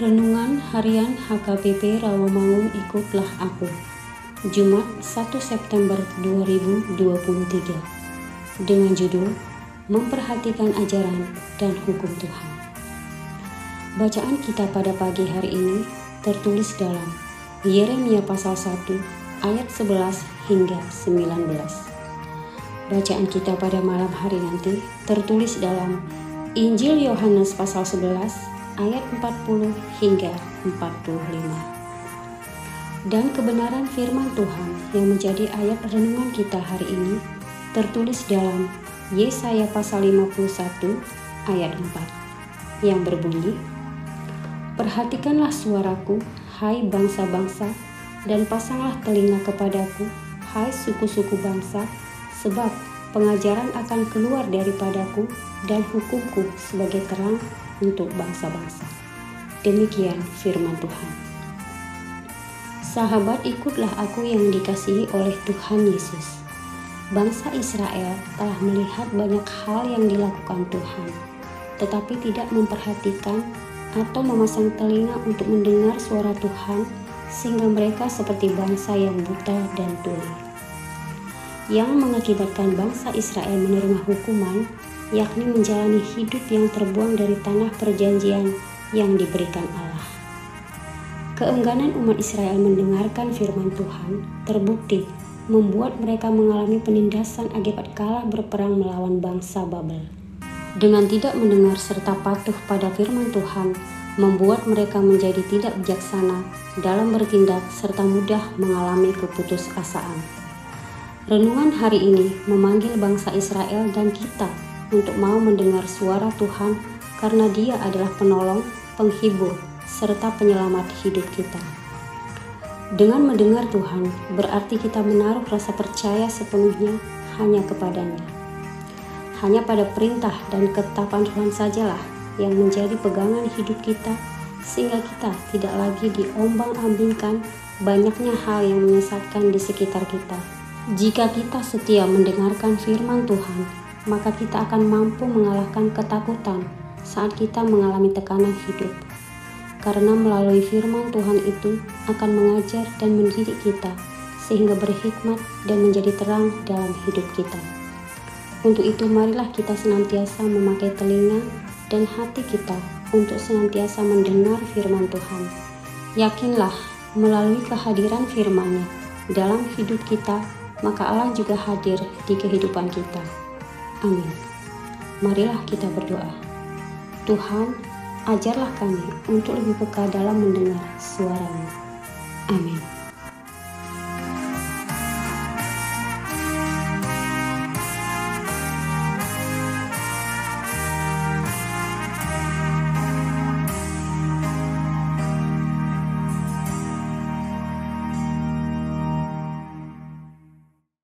Renungan Harian HKBP Rawamangun Ikutlah Aku. Jumat 1 September 2023 Dengan judul Memperhatikan Ajaran dan Hukum Tuhan. Bacaan kita pada pagi hari ini tertulis dalam Yeremia pasal 1 ayat 11 hingga 19 Bacaan kita pada malam hari nanti tertulis dalam Injil Yohanes pasal 11 ayat 40 hingga 45. Dan kebenaran firman Tuhan yang menjadi ayat renungan kita hari ini tertulis dalam Yesaya pasal 51 ayat 4 yang berbunyi Perhatikanlah suaraku, hai bangsa-bangsa, dan pasanglah telinga kepadaku, hai suku-suku bangsa, sebab pengajaran akan keluar daripadaku dan hukumku sebagai terang untuk bangsa-bangsa. Demikian firman Tuhan. Sahabat, ikutlah aku yang dikasihi oleh Tuhan Yesus. Bangsa Israel telah melihat banyak hal yang dilakukan Tuhan, tetapi tidak memperhatikan atau memasang telinga untuk mendengar suara Tuhan, sehingga mereka seperti bangsa yang buta dan tuli. Yang mengakibatkan bangsa Israel menerima hukuman yakni menjalani hidup yang terbuang dari tanah perjanjian yang diberikan Allah. Keengganan umat Israel mendengarkan firman Tuhan terbukti membuat mereka mengalami penindasan akibat kalah berperang melawan bangsa Babel. Dengan tidak mendengar serta patuh pada firman Tuhan, membuat mereka menjadi tidak bijaksana dalam bertindak serta mudah mengalami keputusasaan. Renungan hari ini memanggil bangsa Israel dan kita untuk mau mendengar suara Tuhan karena Dia adalah penolong, penghibur, serta penyelamat hidup kita. Dengan mendengar Tuhan, berarti kita menaruh rasa percaya sepenuhnya hanya kepadanya. Hanya pada perintah dan ketetapan Tuhan sajalah yang menjadi pegangan hidup kita, sehingga kita tidak lagi diombang-ambingkan banyaknya hal yang menyesatkan di sekitar kita. Jika kita setia mendengarkan firman Tuhan, maka kita akan mampu mengalahkan ketakutan saat kita mengalami tekanan hidup. Karena melalui firman Tuhan itu akan mengajar dan mendidik kita sehingga berhikmat dan menjadi terang dalam hidup kita. Untuk itu marilah kita senantiasa memakai telinga dan hati kita untuk senantiasa mendengar firman Tuhan. Yakinlah melalui kehadiran firman-Nya dalam hidup kita, maka Allah juga hadir di kehidupan kita. Amin. Marilah kita berdoa. Tuhan, ajarlah kami untuk lebih peka dalam mendengar suaramu.